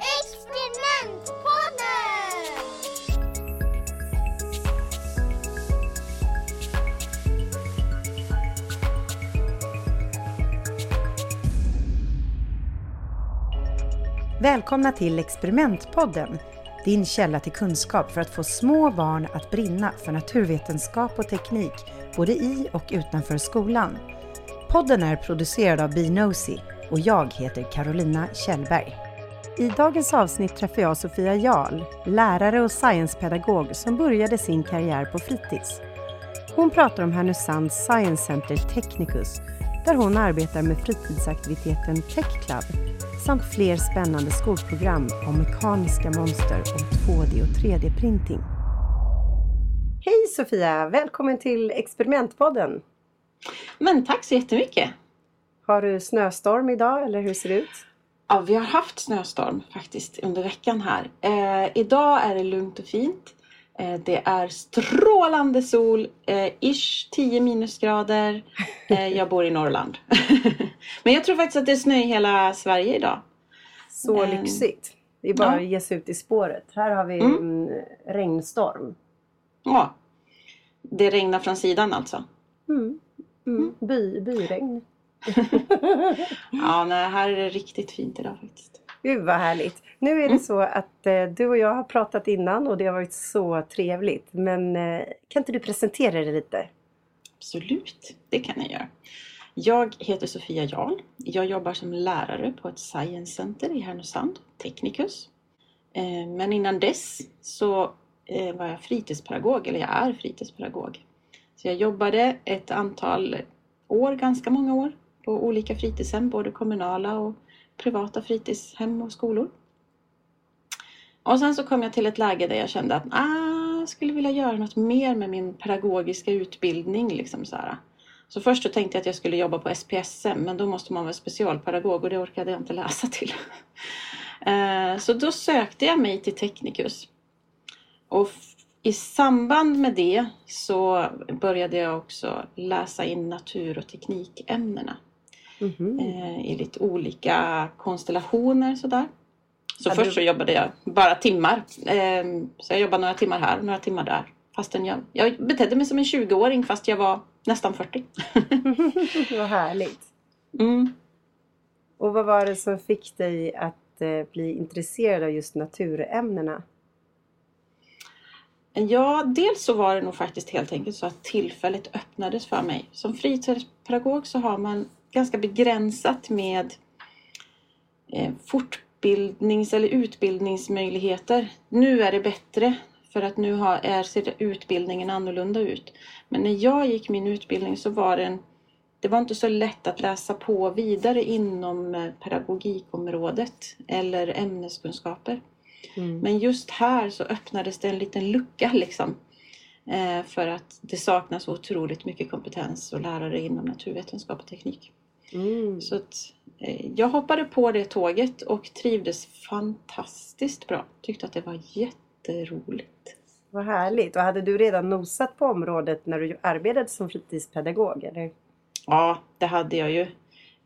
Experimentpodden! Välkomna till Experimentpodden, din källa till kunskap för att få små barn att brinna för naturvetenskap och teknik, både i och utanför skolan. Podden är producerad av Binosi och jag heter Carolina Kjellberg. I dagens avsnitt träffar jag Sofia Jarl, lärare och sciencepedagog som började sin karriär på fritids. Hon pratar om Härnösands Science Center Technicus, där hon arbetar med fritidsaktiviteten Tech Club samt fler spännande skolprogram om mekaniska monster och 2D och 3D-printing. Hej Sofia! Välkommen till Experimentpodden! Men tack så jättemycket! Har du snöstorm idag eller hur ser det ut? Ja, vi har haft snöstorm faktiskt under veckan här. Eh, idag är det lugnt och fint. Eh, det är strålande sol, eh, ish 10 minusgrader. Eh, jag bor i Norrland. Men jag tror faktiskt att det är snö i hela Sverige idag. Så Eh, lyxigt! Det är bara ja. att ge sig ut i spåret. Här har vi Mm. en regnstorm. Ja, det regnar från sidan alltså. Mm. Mm. By, byregn. Ja, nej, här är det riktigt fint idag faktiskt. Gud vad härligt! Nu är det Mm. så att eh, du och jag har pratat innan och det har varit så trevligt. Men eh, kan inte du presentera dig lite? Absolut, det kan jag göra. Jag heter Sofia Jarl. Jag jobbar som lärare på ett science center i Härnösand, Technicus. Eh, Men innan dess så eh, var jag fritidspedagog, eller jag är fritidspedagog. Så jag jobbade ett antal år, ganska många år, på olika fritidshem, både kommunala och privata fritidshem och skolor. Och sen så kom jag till ett läge där jag kände att ah, jag skulle vilja göra något mer med min pedagogiska utbildning. Liksom så, här. så först så tänkte jag att jag skulle jobba på SPSM men då måste man vara specialpedagog och det orkade jag inte läsa till. Eh, så då sökte jag mig till Technicus. Och i samband med det så började jag också läsa in natur och teknikämnena Eh, i lite olika konstellationer sådär. Så Ja, först du- så jobbade jag bara timmar. Eh, så jag jobbade några timmar här och några timmar där. Fastän jag, jag betedde mig som en 20-åring fast jag var nästan 40. vad härligt! Mm. Och vad var det som fick dig att eh, bli intresserad av just naturämnena? Ja, dels så var det nog faktiskt helt enkelt så att tillfället öppnades för mig. Som fritidspedagog så har man ganska begränsat med eh, fortbildnings eller utbildningsmöjligheter. Nu är det bättre för att nu har, är, ser utbildningen annorlunda ut. Men när jag gick min utbildning så var den det var inte så lätt att läsa på vidare inom eh, pedagogikområdet eller ämneskunskaper. Mm. Men just här så öppnades det en liten lucka liksom. Eh, för att det saknas otroligt mycket kompetens och lärare inom naturvetenskap och teknik. Mm. Så att, eh, jag hoppade på det tåget och trivdes fantastiskt bra. Tyckte att det var jätteroligt. Vad härligt! Och hade du redan nosat på området när du arbetade som fritidspedagog? Eller? Ja, det hade jag ju.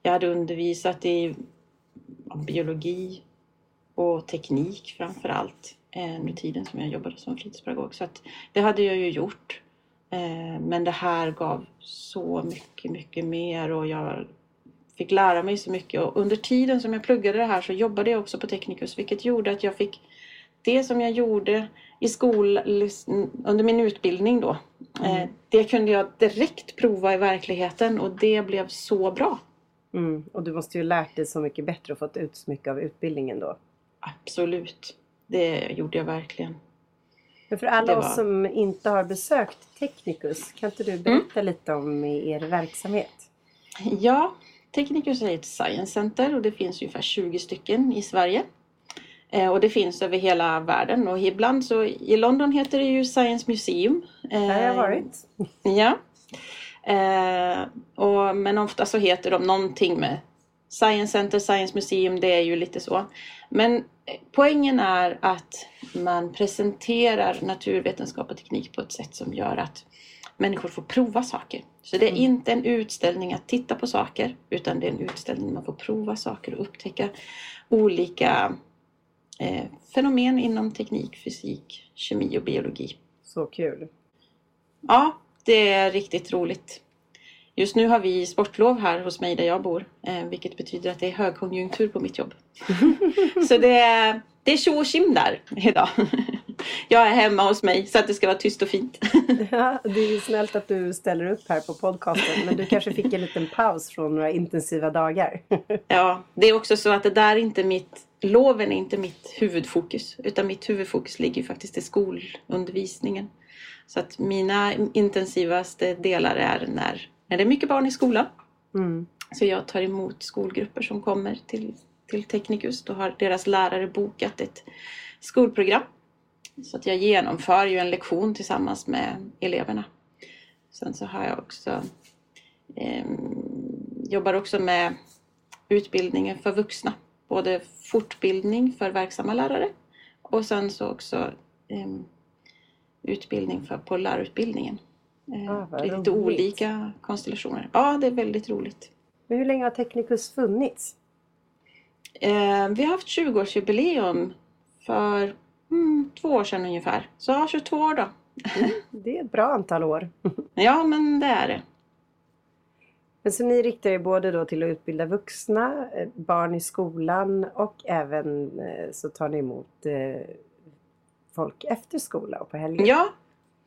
Jag hade undervisat i biologi och teknik framför allt eh, under tiden som jag jobbade som fritidspedagog. Så det hade jag ju gjort. Eh, men det här gav så mycket, mycket mer och jag fick lära mig så mycket. Och under tiden som jag pluggade det här så jobbade jag också på Technicus vilket gjorde att jag fick det som jag gjorde i skol under min utbildning då. Eh, Mm. det kunde jag direkt prova i verkligheten och det blev så bra. Mm. Och du måste ju lärt dig så mycket bättre och fått ut så mycket av utbildningen då. Absolut. Det gjorde jag verkligen. Men för alla Det oss var- som inte har besökt Technicus, kan inte du berätta lite om er verksamhet? Ja, Technicus är ett science center och det finns ungefär 20 stycken i Sverige. Eh, Och det finns över hela världen och ibland så i London heter det ju Science Museum. Där har jag varit. Ja. Eh, och, men ofta så heter de någonting med Science Center, Science Museum, det är ju lite så. Men eh, poängen är att man presenterar naturvetenskap och teknik på ett sätt som gör att människor får prova saker. Så det är Mm. inte en utställning att titta på saker utan det är en utställning där man får prova saker och upptäcka olika eh, fenomen inom teknik, fysik, kemi och biologi. Så kul. Ja, det är riktigt roligt. Just nu har vi sportlov här hos mig där jag bor, eh, vilket betyder att det är högkonjunktur på mitt jobb. så det är, det är tjo och där idag. Jag är hemma hos mig så att det ska vara tyst och fint. ja, det är snällt att du ställer upp här på podcasten, men du kanske fick en liten paus från några intensiva dagar. ja, det är också så att det där är inte mitt, loven är inte mitt huvudfokus, utan mitt huvudfokus ligger faktiskt i skolundervisningen. Så att mina intensivaste delar är när, när det är mycket barn i skolan. Mm. Så jag tar emot skolgrupper som kommer till, till Technicus. Då har deras lärare bokat ett skolprogram. Så att jag genomför ju en lektion tillsammans med eleverna. Sen så har jag också eh, jobbar också med utbildningen för vuxna. Både fortbildning för verksamma lärare och sen så också eh, utbildning för, på lärarutbildningen. Ah, det är lite olika konstellationer. Ja, det är väldigt roligt. Men hur länge har Technicus funnits? Eh, vi har haft 20-årsjubileum för mm, två år sedan ungefär. Så ja, 22 år då. Mm, det är ett bra antal år. ja, men det är det. Men så ni riktar er både då till att utbilda vuxna, eh, barn i skolan och även eh, så tar ni emot folk efter skola och på helger? Ja,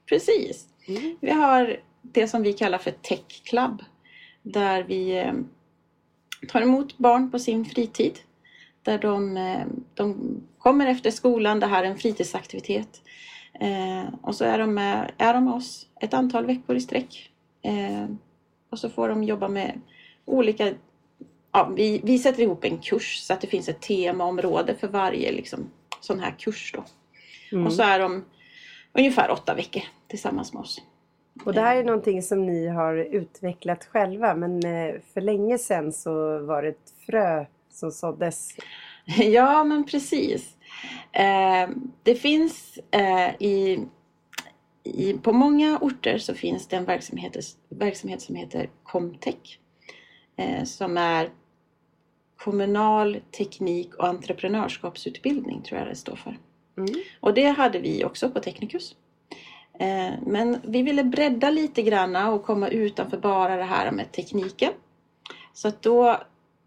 precis. Mm. Vi har det som vi kallar för Tech Club. Där vi eh, tar emot barn på sin fritid. Där de, eh, de kommer efter skolan, det här är en fritidsaktivitet. Eh, och så är de, med, är de med oss ett antal veckor i sträck. och så får de jobba med olika Ja, vi, vi sätter ihop en kurs så att det finns ett temaområde för varje liksom, sån här kurs. Då. Mm. Och så är de ungefär åtta veckor tillsammans med oss. Och det här är någonting som ni har utvecklat själva men eh, för länge sedan så var det ett frö som såddes. Ja men precis. Eh, det finns eh, i, i, på många orter så finns det en verksamhet, verksamhet som heter Comtech. Som är kommunal teknik och entreprenörskapsutbildning tror jag det står för. Mm. Och det hade vi också på Technicus. Eh, men vi ville bredda lite granna och komma utanför bara det här med tekniken. Så då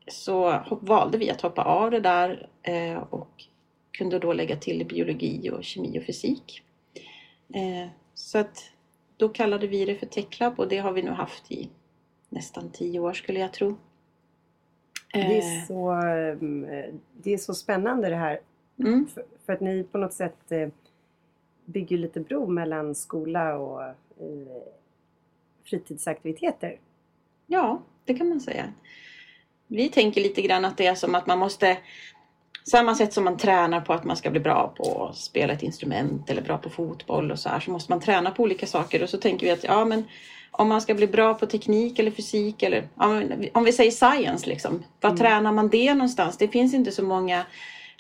så valde vi att hoppa av det där eh, och kunde då lägga till biologi och kemi och fysik. Eh, så att då kallade vi det för TechLab och det har vi nu haft i nästan tio år skulle jag tro. Det är så, det är så spännande det här Mm. För, för, att ni på något sätt eh, bygger lite bro mellan skola och eh, fritidsaktiviteter. Ja, det kan man säga. Vi tänker lite grann att det är som att man måste samma sätt som man tränar på att man ska bli bra på att spela ett instrument eller bra på fotboll och så här så måste man träna på olika saker och så tänker vi att ja men om man ska bli bra på teknik eller fysik eller ja, om vi säger science liksom. Var mm. tränar man det någonstans? Det finns inte så många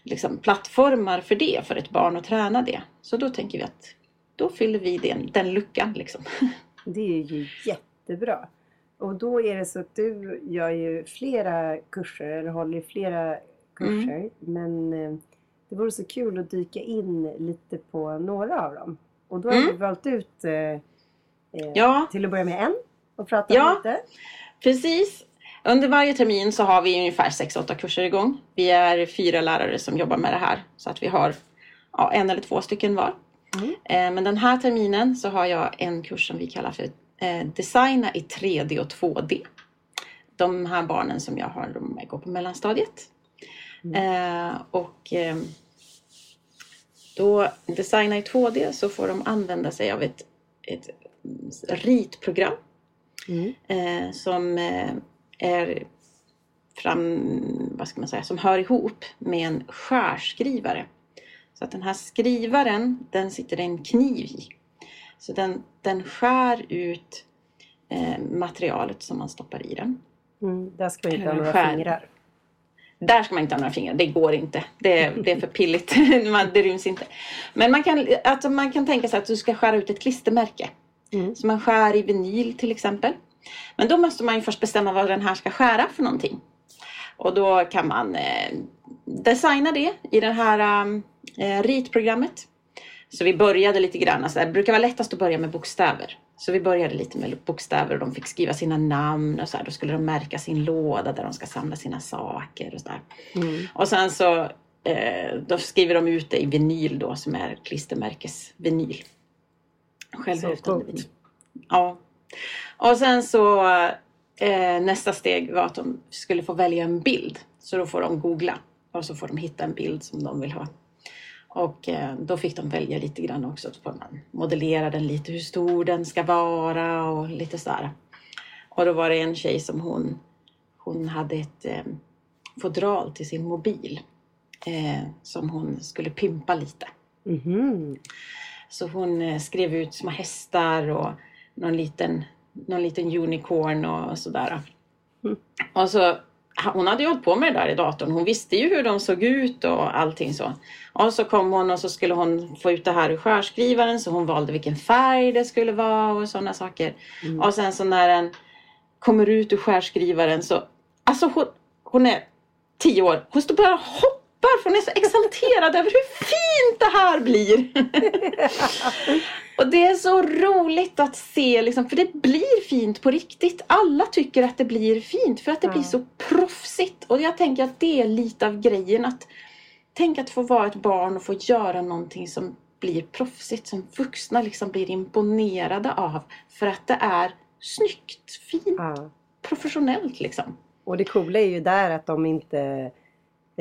liksom, plattformar för det, för ett barn att träna det. Så då tänker vi att då fyller vi den, den luckan. Liksom. Det är ju jättebra. Och då är det så att du gör ju flera kurser, eller håller flera kurser. Mm. Men eh, det vore så kul att dyka in lite på några av dem. Och då har mm. du valt ut eh, eh, ja. till att börja med en och prata ja. lite. Precis. Under varje termin så har vi ungefär 6-8 kurser igång. Vi är fyra lärare som jobbar med det här så att vi har ja, en eller två stycken var. Mm. Eh, men den här terminen så har jag en kurs som vi kallar för eh, Designa i 3D och 2D. De här barnen som jag har, de går på mellanstadiet. Mm. Eh, och då Designa i 2D så får de använda sig av ett, ett ritprogram. Mm. som är fram, vad ska man säga, som hör ihop med en skärskrivare. Så att den här skrivaren, den sitter det en kniv i. Så den, den skär ut eh, materialet som man stoppar i den. Mm, där ska man inte ha några fingrar. Där ska man inte ha några fingrar, det går inte. Det, det är för pilligt, det ryms inte. Men man kan, alltså man kan tänka sig att du ska skära ut ett klistermärke. Mm. Så man skär i vinyl till exempel. Men då måste man ju först bestämma vad den här ska skära för någonting. Och då kan man eh, designa det i det här äh, ritprogrammet. Så vi började lite grann, alltså, det brukar vara lättast att börja med bokstäver. Så vi började lite med bokstäver och de fick skriva sina namn och så här. Då skulle de märka sin låda där de ska samla sina saker och så mm. Och sen så eh, då skriver de ut det i vinyl då som är klistermärkesvinyl. Självhäftande vinyl. Ja. Och sen så eh, nästa steg var att de skulle få välja en bild. Så då får de googla och så får de hitta en bild som de vill ha. Och eh, då fick de välja lite grann också. Så man modellera den lite, hur stor den ska vara och lite sådär. Och då var det en tjej som hon, hon hade ett eh, fodral till sin mobil eh, som hon skulle pimpa lite. Mm -hmm. Så hon eh, skrev ut små hästar och någon liten, någon liten unicorn och sådär. Mm. Och så hon hade ju hållit på med det där i datorn. Hon visste ju hur de såg ut och allting så. Och så kom hon och så skulle hon få ut det här ur skärskrivaren så hon valde vilken färg det skulle vara och sådana saker. Mm. Och sen så när den kommer ut ur skärskrivaren så, alltså hon, hon är tio år, hon står bara och hoppar för hon är så exalterad över hur fint det här blir. och det är så roligt att se, liksom, för det blir fint på riktigt. Alla tycker att det blir fint för att det ja. blir så proffsigt. Och jag tänker att det är lite av grejen. att Tänk att få vara ett barn och få göra någonting som blir proffsigt, som vuxna liksom blir imponerade av. För att det är snyggt, fint, ja. professionellt liksom. Och det coola är ju där att de inte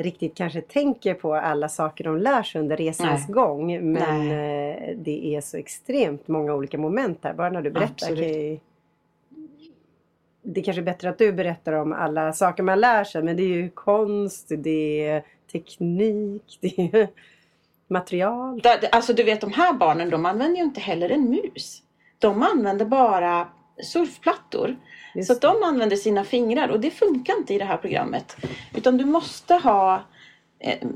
riktigt kanske tänker på alla saker de lär sig under resans Nej. gång. Men Nej. Eh, det är så extremt många olika moment här. Bara när du berättar. Absolut. Det är kanske är bättre att du berättar om alla saker man lär sig. Men det är ju konst, det är teknik, det är material. Alltså du vet de här barnen de använder ju inte heller en mus. De använder bara surfplattor. Just så att de använder sina fingrar och det funkar inte i det här programmet. Utan du måste ha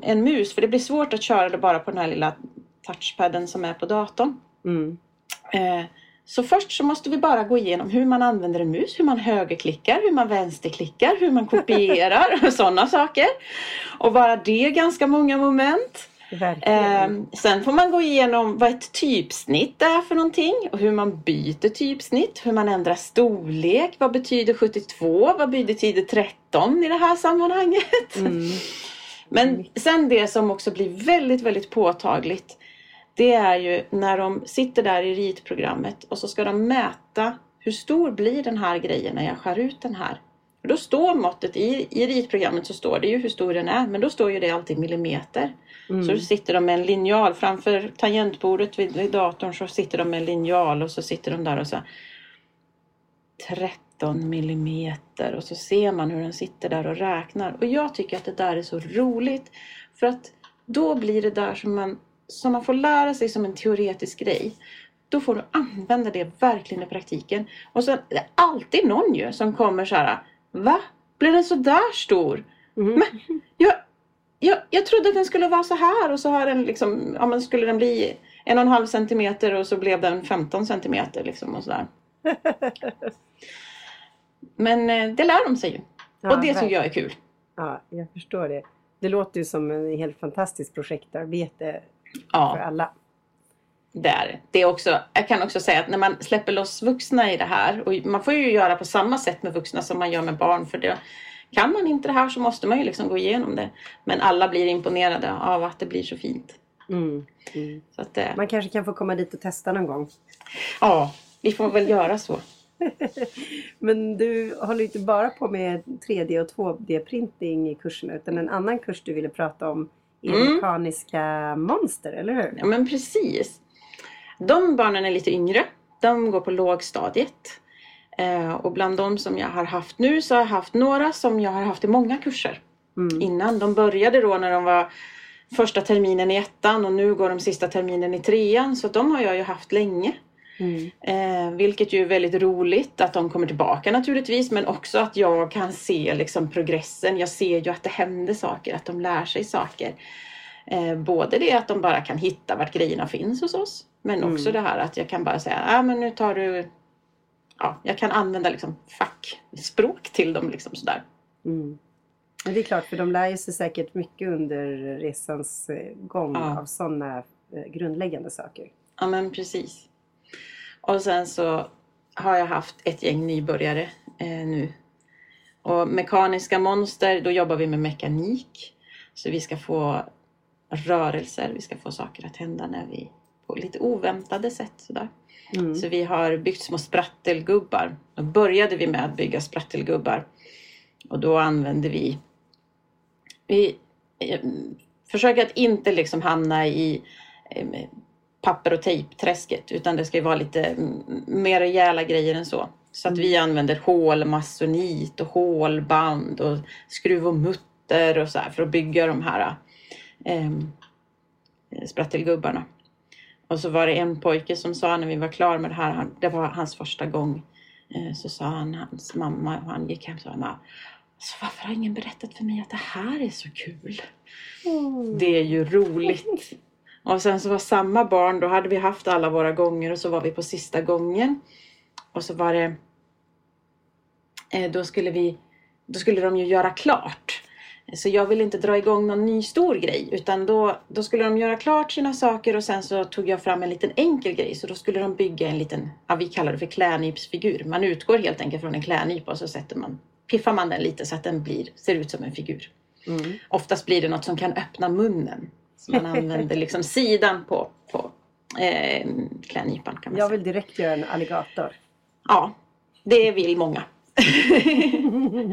en, mus för det blir svårt att köra det bara på den här lilla touchpadden som är på datorn. Mm. Eh, så först så måste vi bara gå igenom hur man använder en mus, hur man högerklickar, hur man vänsterklickar, hur man kopierar och sådana saker. Och bara det ganska många moment. Eh, sen får man gå igenom vad ett typsnitt är för någonting och hur man byter typsnitt, hur man ändrar storlek. Vad betyder 72? Vad betyder 13 i det här sammanhanget? Mm. Men sen det som också blir väldigt, väldigt påtagligt det är ju när de sitter där i ritprogrammet och så ska de mäta hur stor blir den här grejen när jag skär ut den här. Och då står måttet i, i ritprogrammet så står det ju hur stor den är men då står ju det alltid millimeter. Mm. Så då sitter de med en linjal framför tangentbordet vid, vid datorn så sitter de med en linjal och så sitter de där och så 13 millimeter och så ser man hur den sitter där och räknar. Och jag tycker att det där är så roligt för att då blir det där som man som man får lära sig som en teoretisk grej. Då får du använda det verkligen i praktiken. Och sen det är alltid någon ju som kommer så här. Va? Blir den så där stor? Mm. Men jag, jag, jag trodde att den skulle vara så här och så har den liksom, ja men skulle den bli en och en halv centimeter och så blev den 15 centimeter liksom och sådär. Men eh, det lär de sig ju. Ja, och det tycker jag är kul. Ja, jag förstår det. Det låter ju som en helt fantastiskt projektarbete ja. för alla. Det är det. Är också, jag kan också säga att när man släpper loss vuxna i det här och man får ju göra på samma sätt med vuxna som man gör med barn för det, kan man inte det här så måste man ju liksom gå igenom det. Men alla blir imponerade av att det blir så fint. Mm. Mm. Så att, eh, man kanske kan få komma dit och testa någon gång. Ja, vi får väl göra så. Men du håller inte bara på med 3D och 2D-printing i kurserna utan en annan kurs du ville prata om mm. mekaniska monster, eller hur? Ja men precis. De barnen är lite yngre. De går på lågstadiet. Eh, och bland de som jag har haft nu så har jag haft några som jag har haft i många kurser mm. innan. De började då när de var första terminen i ettan och nu går de sista terminen i trean. Så de har jag ju haft länge. Mm. Eh, vilket ju är väldigt roligt att de kommer tillbaka naturligtvis men också att jag kan se liksom progressen. Jag ser ju att det händer saker, att de lär sig saker. Eh, både det att de bara kan hitta vart grejerna finns hos oss men mm. också det här att jag kan bara säga ah, men nu tar du Ja, jag kan använda liksom fackspråk till dem liksom sådär. Mm. Men det är klart, för de lär sig säkert mycket under resans eh, gång Ja. av sådana eh, grundläggande saker. Ja men precis. Och sen så har jag haft ett gäng nybörjare eh, nu. Och mekaniska monster, då jobbar vi med mekanik. Så vi ska få rörelser, vi ska få saker att hända när vi på lite oväntade sätt. Sådär. Mm. Så vi har byggt små sprattelgubbar. Då började vi med att bygga sprattelgubbar. Och då använde vi... Vi eh, försöker att inte liksom hamna i eh, papper och tejpträsket utan det ska ju vara lite mm, mer rejäla grejer än så. Så att vi använder hålmasonit och hålband och skruv och mutter och så här för att bygga de här eh, sprattelgubbarna. Och så var det en pojke som sa när vi var klara med det här, han, det var hans första gång, eh, så sa han, hans mamma, och han gick hem och sa, "Mamma, alltså, varför har ingen berättat för mig att det här är så kul? Mm. Det är ju roligt. Och sen så var samma barn, då hade vi haft alla våra gånger och så var vi på sista gången. Och så var det, eh, då skulle vi, då skulle de ju göra klart. Så jag ville inte dra igång någon ny stor grej utan då, då skulle de göra klart sina saker och sen så tog jag fram en liten enkel grej. Så då skulle de bygga en liten, ja, vi kallar det för klädnypsfigur. Man utgår helt enkelt från en klädnypa och så sätter man, piffar man den lite så att den blir, ser ut som en figur. Mm. Oftast blir det något som kan öppna munnen. Så man använder liksom sidan på, på eh, klädnypan kan man Jag säga. vill direkt göra en alligator. Ja, det vill många.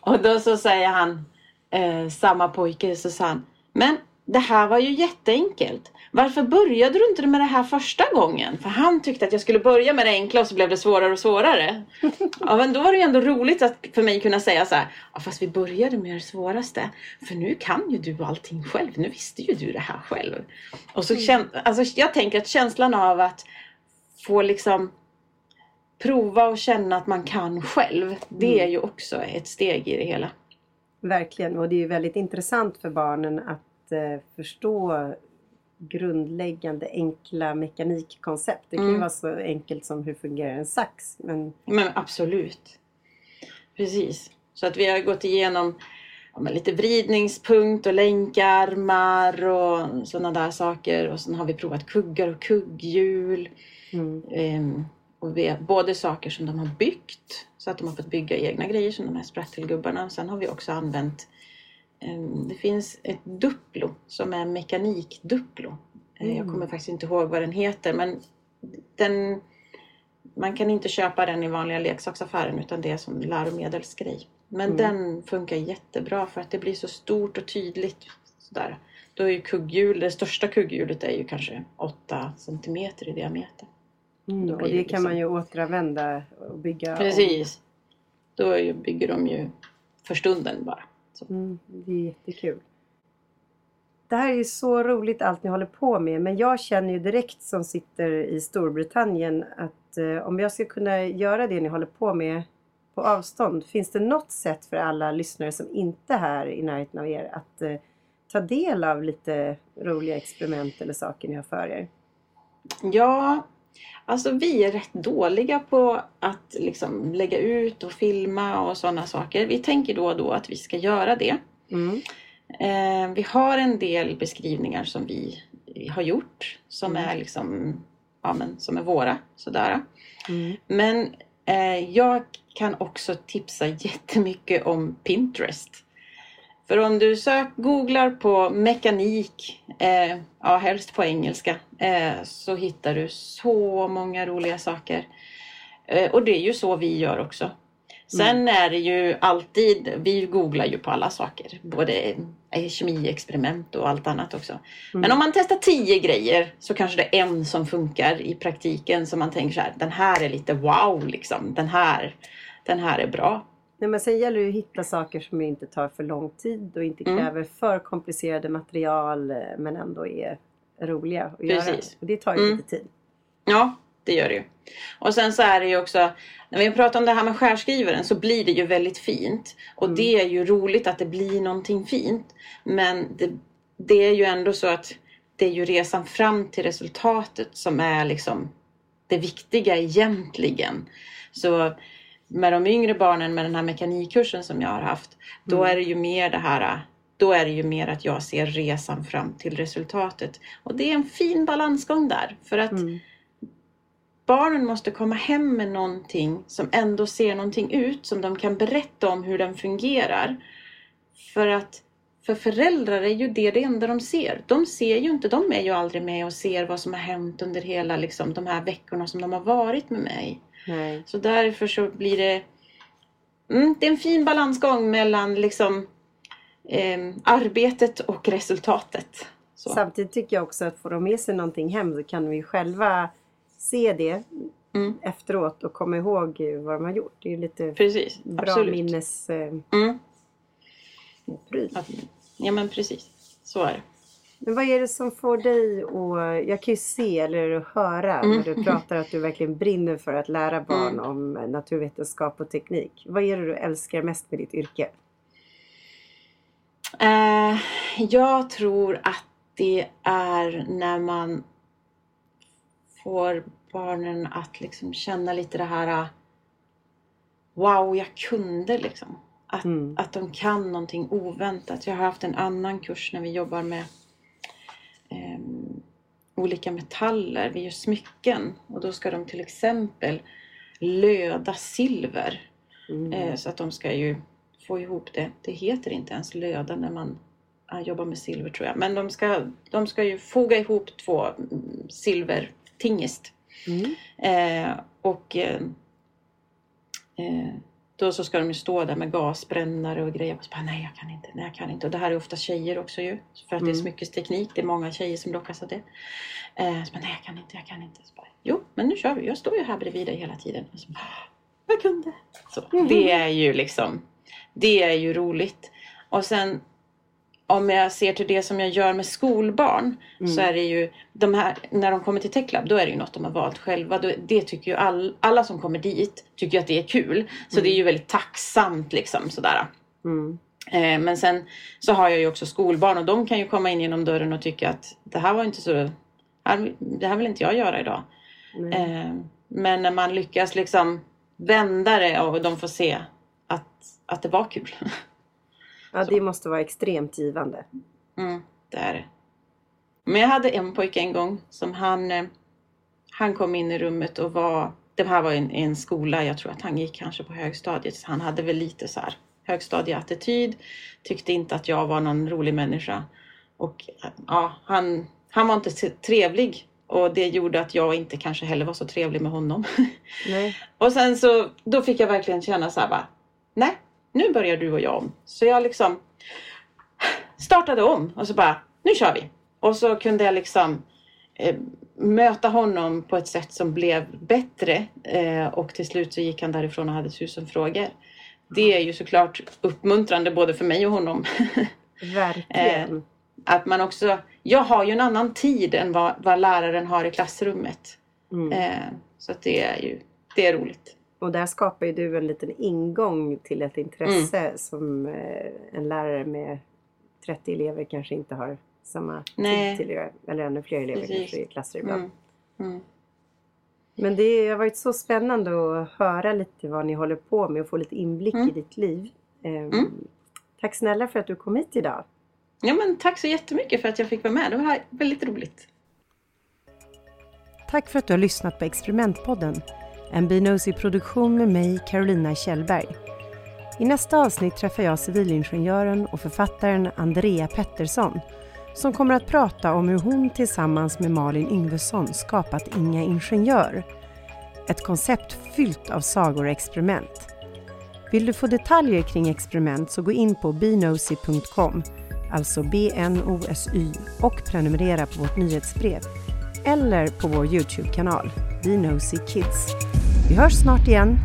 och då så säger han, eh, samma pojke, så sa han, men det här var ju jätteenkelt. Varför började du inte med det här första gången? För han tyckte att jag skulle börja med det enkla och så blev det svårare och svårare. ja, men då var det ju ändå roligt att för mig kunna säga så här, ja, fast vi började med det svåraste. För nu kan ju du allting själv. Nu visste ju du det här själv. Och så kän, alltså, jag tänker att känslan av att få liksom prova och känna att man kan själv. Det är ju också ett steg i det hela. Verkligen. Och det är ju väldigt intressant för barnen att eh, förstå grundläggande enkla mekanikkoncept. Det kan ju Mm. vara så enkelt som hur fungerar en sax. Men Men absolut. Precis. Så att vi har gått igenom ja, lite vridningspunkt och länkarmar och sådana där saker. Och sen har vi provat kuggar och kugghjul. mm, Ehm, och vi, både saker som de har byggt, så att de har fått bygga egna grejer som de här sprattelgubbarna. Sen har vi också använt, ehm, det finns ett Duplo som är mekanikduplo. Eh, Jag Mm. kommer faktiskt inte ihåg vad den heter men den, man kan inte köpa den i vanliga leksaksaffären utan det är som läromedelsgrej. Men Mm. den funkar jättebra för att det blir så stort och tydligt. Sådär. Då är ju kugghjul, det största kugghjulet är ju kanske 8 centimeter i diameter. Mm, Då och det det kan liksom- man ju återanvända och bygga om. Precis. Då är ju, bygger de ju för stunden bara. Mm, det är jättekul. Det här är ju så roligt allt ni håller på med men jag känner ju direkt som sitter i Storbritannien att eh, om jag ska kunna göra det ni håller på med på avstånd, finns det något sätt för alla lyssnare som inte är här i närheten av er att eh, ta del av lite roliga experiment eller saker ni har för er? Ja, alltså vi är rätt dåliga på att liksom lägga ut och filma och sådana saker. Vi tänker då och då att vi ska göra det. Mm. Eh, vi har en del beskrivningar som vi har gjort som Mm. är liksom, ja men som är våra sådär. Mm. Men eh, jag kan också tipsa jättemycket om Pinterest. För om du sök, googlar på mekanik, eh, ja helst på engelska, eh, så hittar du så många roliga saker. Eh, och det är ju så vi gör också. Sen är det ju alltid, vi googlar ju på alla saker, både eh, kemiexperiment och allt annat också. Men om man testar tio grejer så kanske det är en som funkar i praktiken som man tänker så här, den här är lite wow liksom, den här, den här är bra. Nej, men sen gäller det att hitta saker som inte tar för lång tid och inte Mm. kräver för komplicerade material eh, men ändå är roliga att göra. Precis. Och det tar ju Mm. lite tid. Ja, det gör det ju. Och sen så är det ju också, när vi pratar om det här med skärskrivaren så blir det ju väldigt fint. Och Mm. det är ju roligt att det blir någonting fint. Men det, det är ju ändå så att det är ju resan fram till resultatet som är liksom det viktiga egentligen. Så med de yngre barnen med den här mekanikkursen som jag har haft, då Mm. är det ju mer det här då är det ju mer att jag ser resan fram till resultatet. Och det är en fin balansgång där. För att Mm. barnen måste komma hem med någonting som ändå ser någonting ut, som de kan berätta om hur den fungerar. För att för föräldrar är ju det det enda de ser. De ser ju inte, de är ju aldrig med och ser vad som har hänt under hela liksom, de här veckorna som de har varit med mig. Nej. Så därför så blir det mm, Det är en fin balansgång mellan liksom eh, arbetet och resultatet. Så. Samtidigt tycker jag också att får de med sig någonting hem så kan vi själva se det Mm, efteråt och komma ihåg vad de har gjort. Det är ju lite precis, bra absolut. minnespryl. Mm, att- ja men precis, så är det. Men vad är det som får dig att... Jag kan ju se eller höra Mm. när du pratar att du verkligen brinner för att lära barn Mm. om naturvetenskap och teknik. Vad är det du älskar mest med ditt yrke? Eh, jag tror att det är när man får barnen att liksom känna lite det här ah, Wow, jag kunde liksom. Att, Mm. att de kan någonting oväntat. Jag har haft en annan kurs när vi jobbar med ehm, olika metaller. Vi gör smycken och då ska de till exempel löda silver. Mm. Eh, Så att de ska ju få ihop det. Det heter inte ens löda när man ja, jobbar med silver tror jag. Men de ska, de ska ju foga ihop två mm, silvertingest. Mm. Eh, och eh, eh, då så ska de ju stå där med gasbrännare och grejer. Och så bara, nej jag kan inte, nej jag kan inte. Och det här är ofta tjejer också ju. För att det är Mm. smyckesteknik. Det är många tjejer som lockas av det. Eh, så bara, nej jag kan inte, jag kan inte. Så bara, jo men nu kör vi. Jag står ju här bredvid dig hela tiden. Och så bara, jag kunde. Så, Mhm. Det är ju liksom, det är ju roligt. Och sen om jag ser till det som jag gör med skolbarn så Mm. är det ju de här, när de kommer till TechLab då är det ju något de har valt själva. Det tycker ju all, alla som kommer dit tycker att det är kul. Så det är ju väldigt tacksamt liksom sådär. Mm. Eh, men sen så har jag ju också skolbarn och de kan ju komma in genom dörren och tycka att det här var inte så, det här vill inte jag göra idag. Eh, men när man lyckas liksom vända det och de får se att, att det var kul. Ja, det måste vara extremt givande. Mm, det är det. Men jag hade en pojke en gång som han, eh, han kom in i rummet och var, det här var en, en skola, jag tror att han gick kanske på högstadiet, så han hade väl lite så här högstadieattityd, tyckte inte att jag var någon rolig människa. Och eh, ja, han, han var inte trevlig och det gjorde att jag inte kanske heller var så trevlig med honom. Nej. Och sen så, då fick jag verkligen känna så här bara, nej, nu börjar du och jag om. Så jag liksom startade om och så bara, nu kör vi. Och så kunde jag liksom eh, möta honom på ett sätt som blev bättre. Eh, och till slut så gick han därifrån och hade tusen frågor. Det är ju såklart uppmuntrande både för mig och honom. Verkligen. Att man också, jag har ju en annan tid än vad, vad läraren har i klassrummet. Mm. Eh, så att det är ju, det är roligt. Och där skapar ju du en liten ingång till ett intresse Mm. som eh, en lärare med 30 elever kanske inte har samma Nej. tid till. Eller ännu fler elever Precis. kanske i klasser ibland. Mm. Mm. Men det har varit så spännande att höra lite vad ni håller på med och få lite inblick Mm. i ditt liv. Ehm, Mm. Tack snälla för att du kom hit idag. Ja, men tack så jättemycket för att jag fick vara med. Det var väldigt roligt. Tack för att du har lyssnat på Experimentpodden. En Binosi-produktion med mig, Carolina Kjellberg. I nästa avsnitt träffar jag civilingenjören och författaren Andrea Pettersson som kommer att prata om hur hon tillsammans med Malin Yngvesson skapat Inga Ingenjör. Ett koncept fyllt av sagor och experiment. Vill du få detaljer kring experiment så gå in på bnosy.com, alltså B-N-O-S-Y och prenumerera på vårt nyhetsbrev eller på vår Youtube-kanal, Be Kids. Vi hörs snart igen.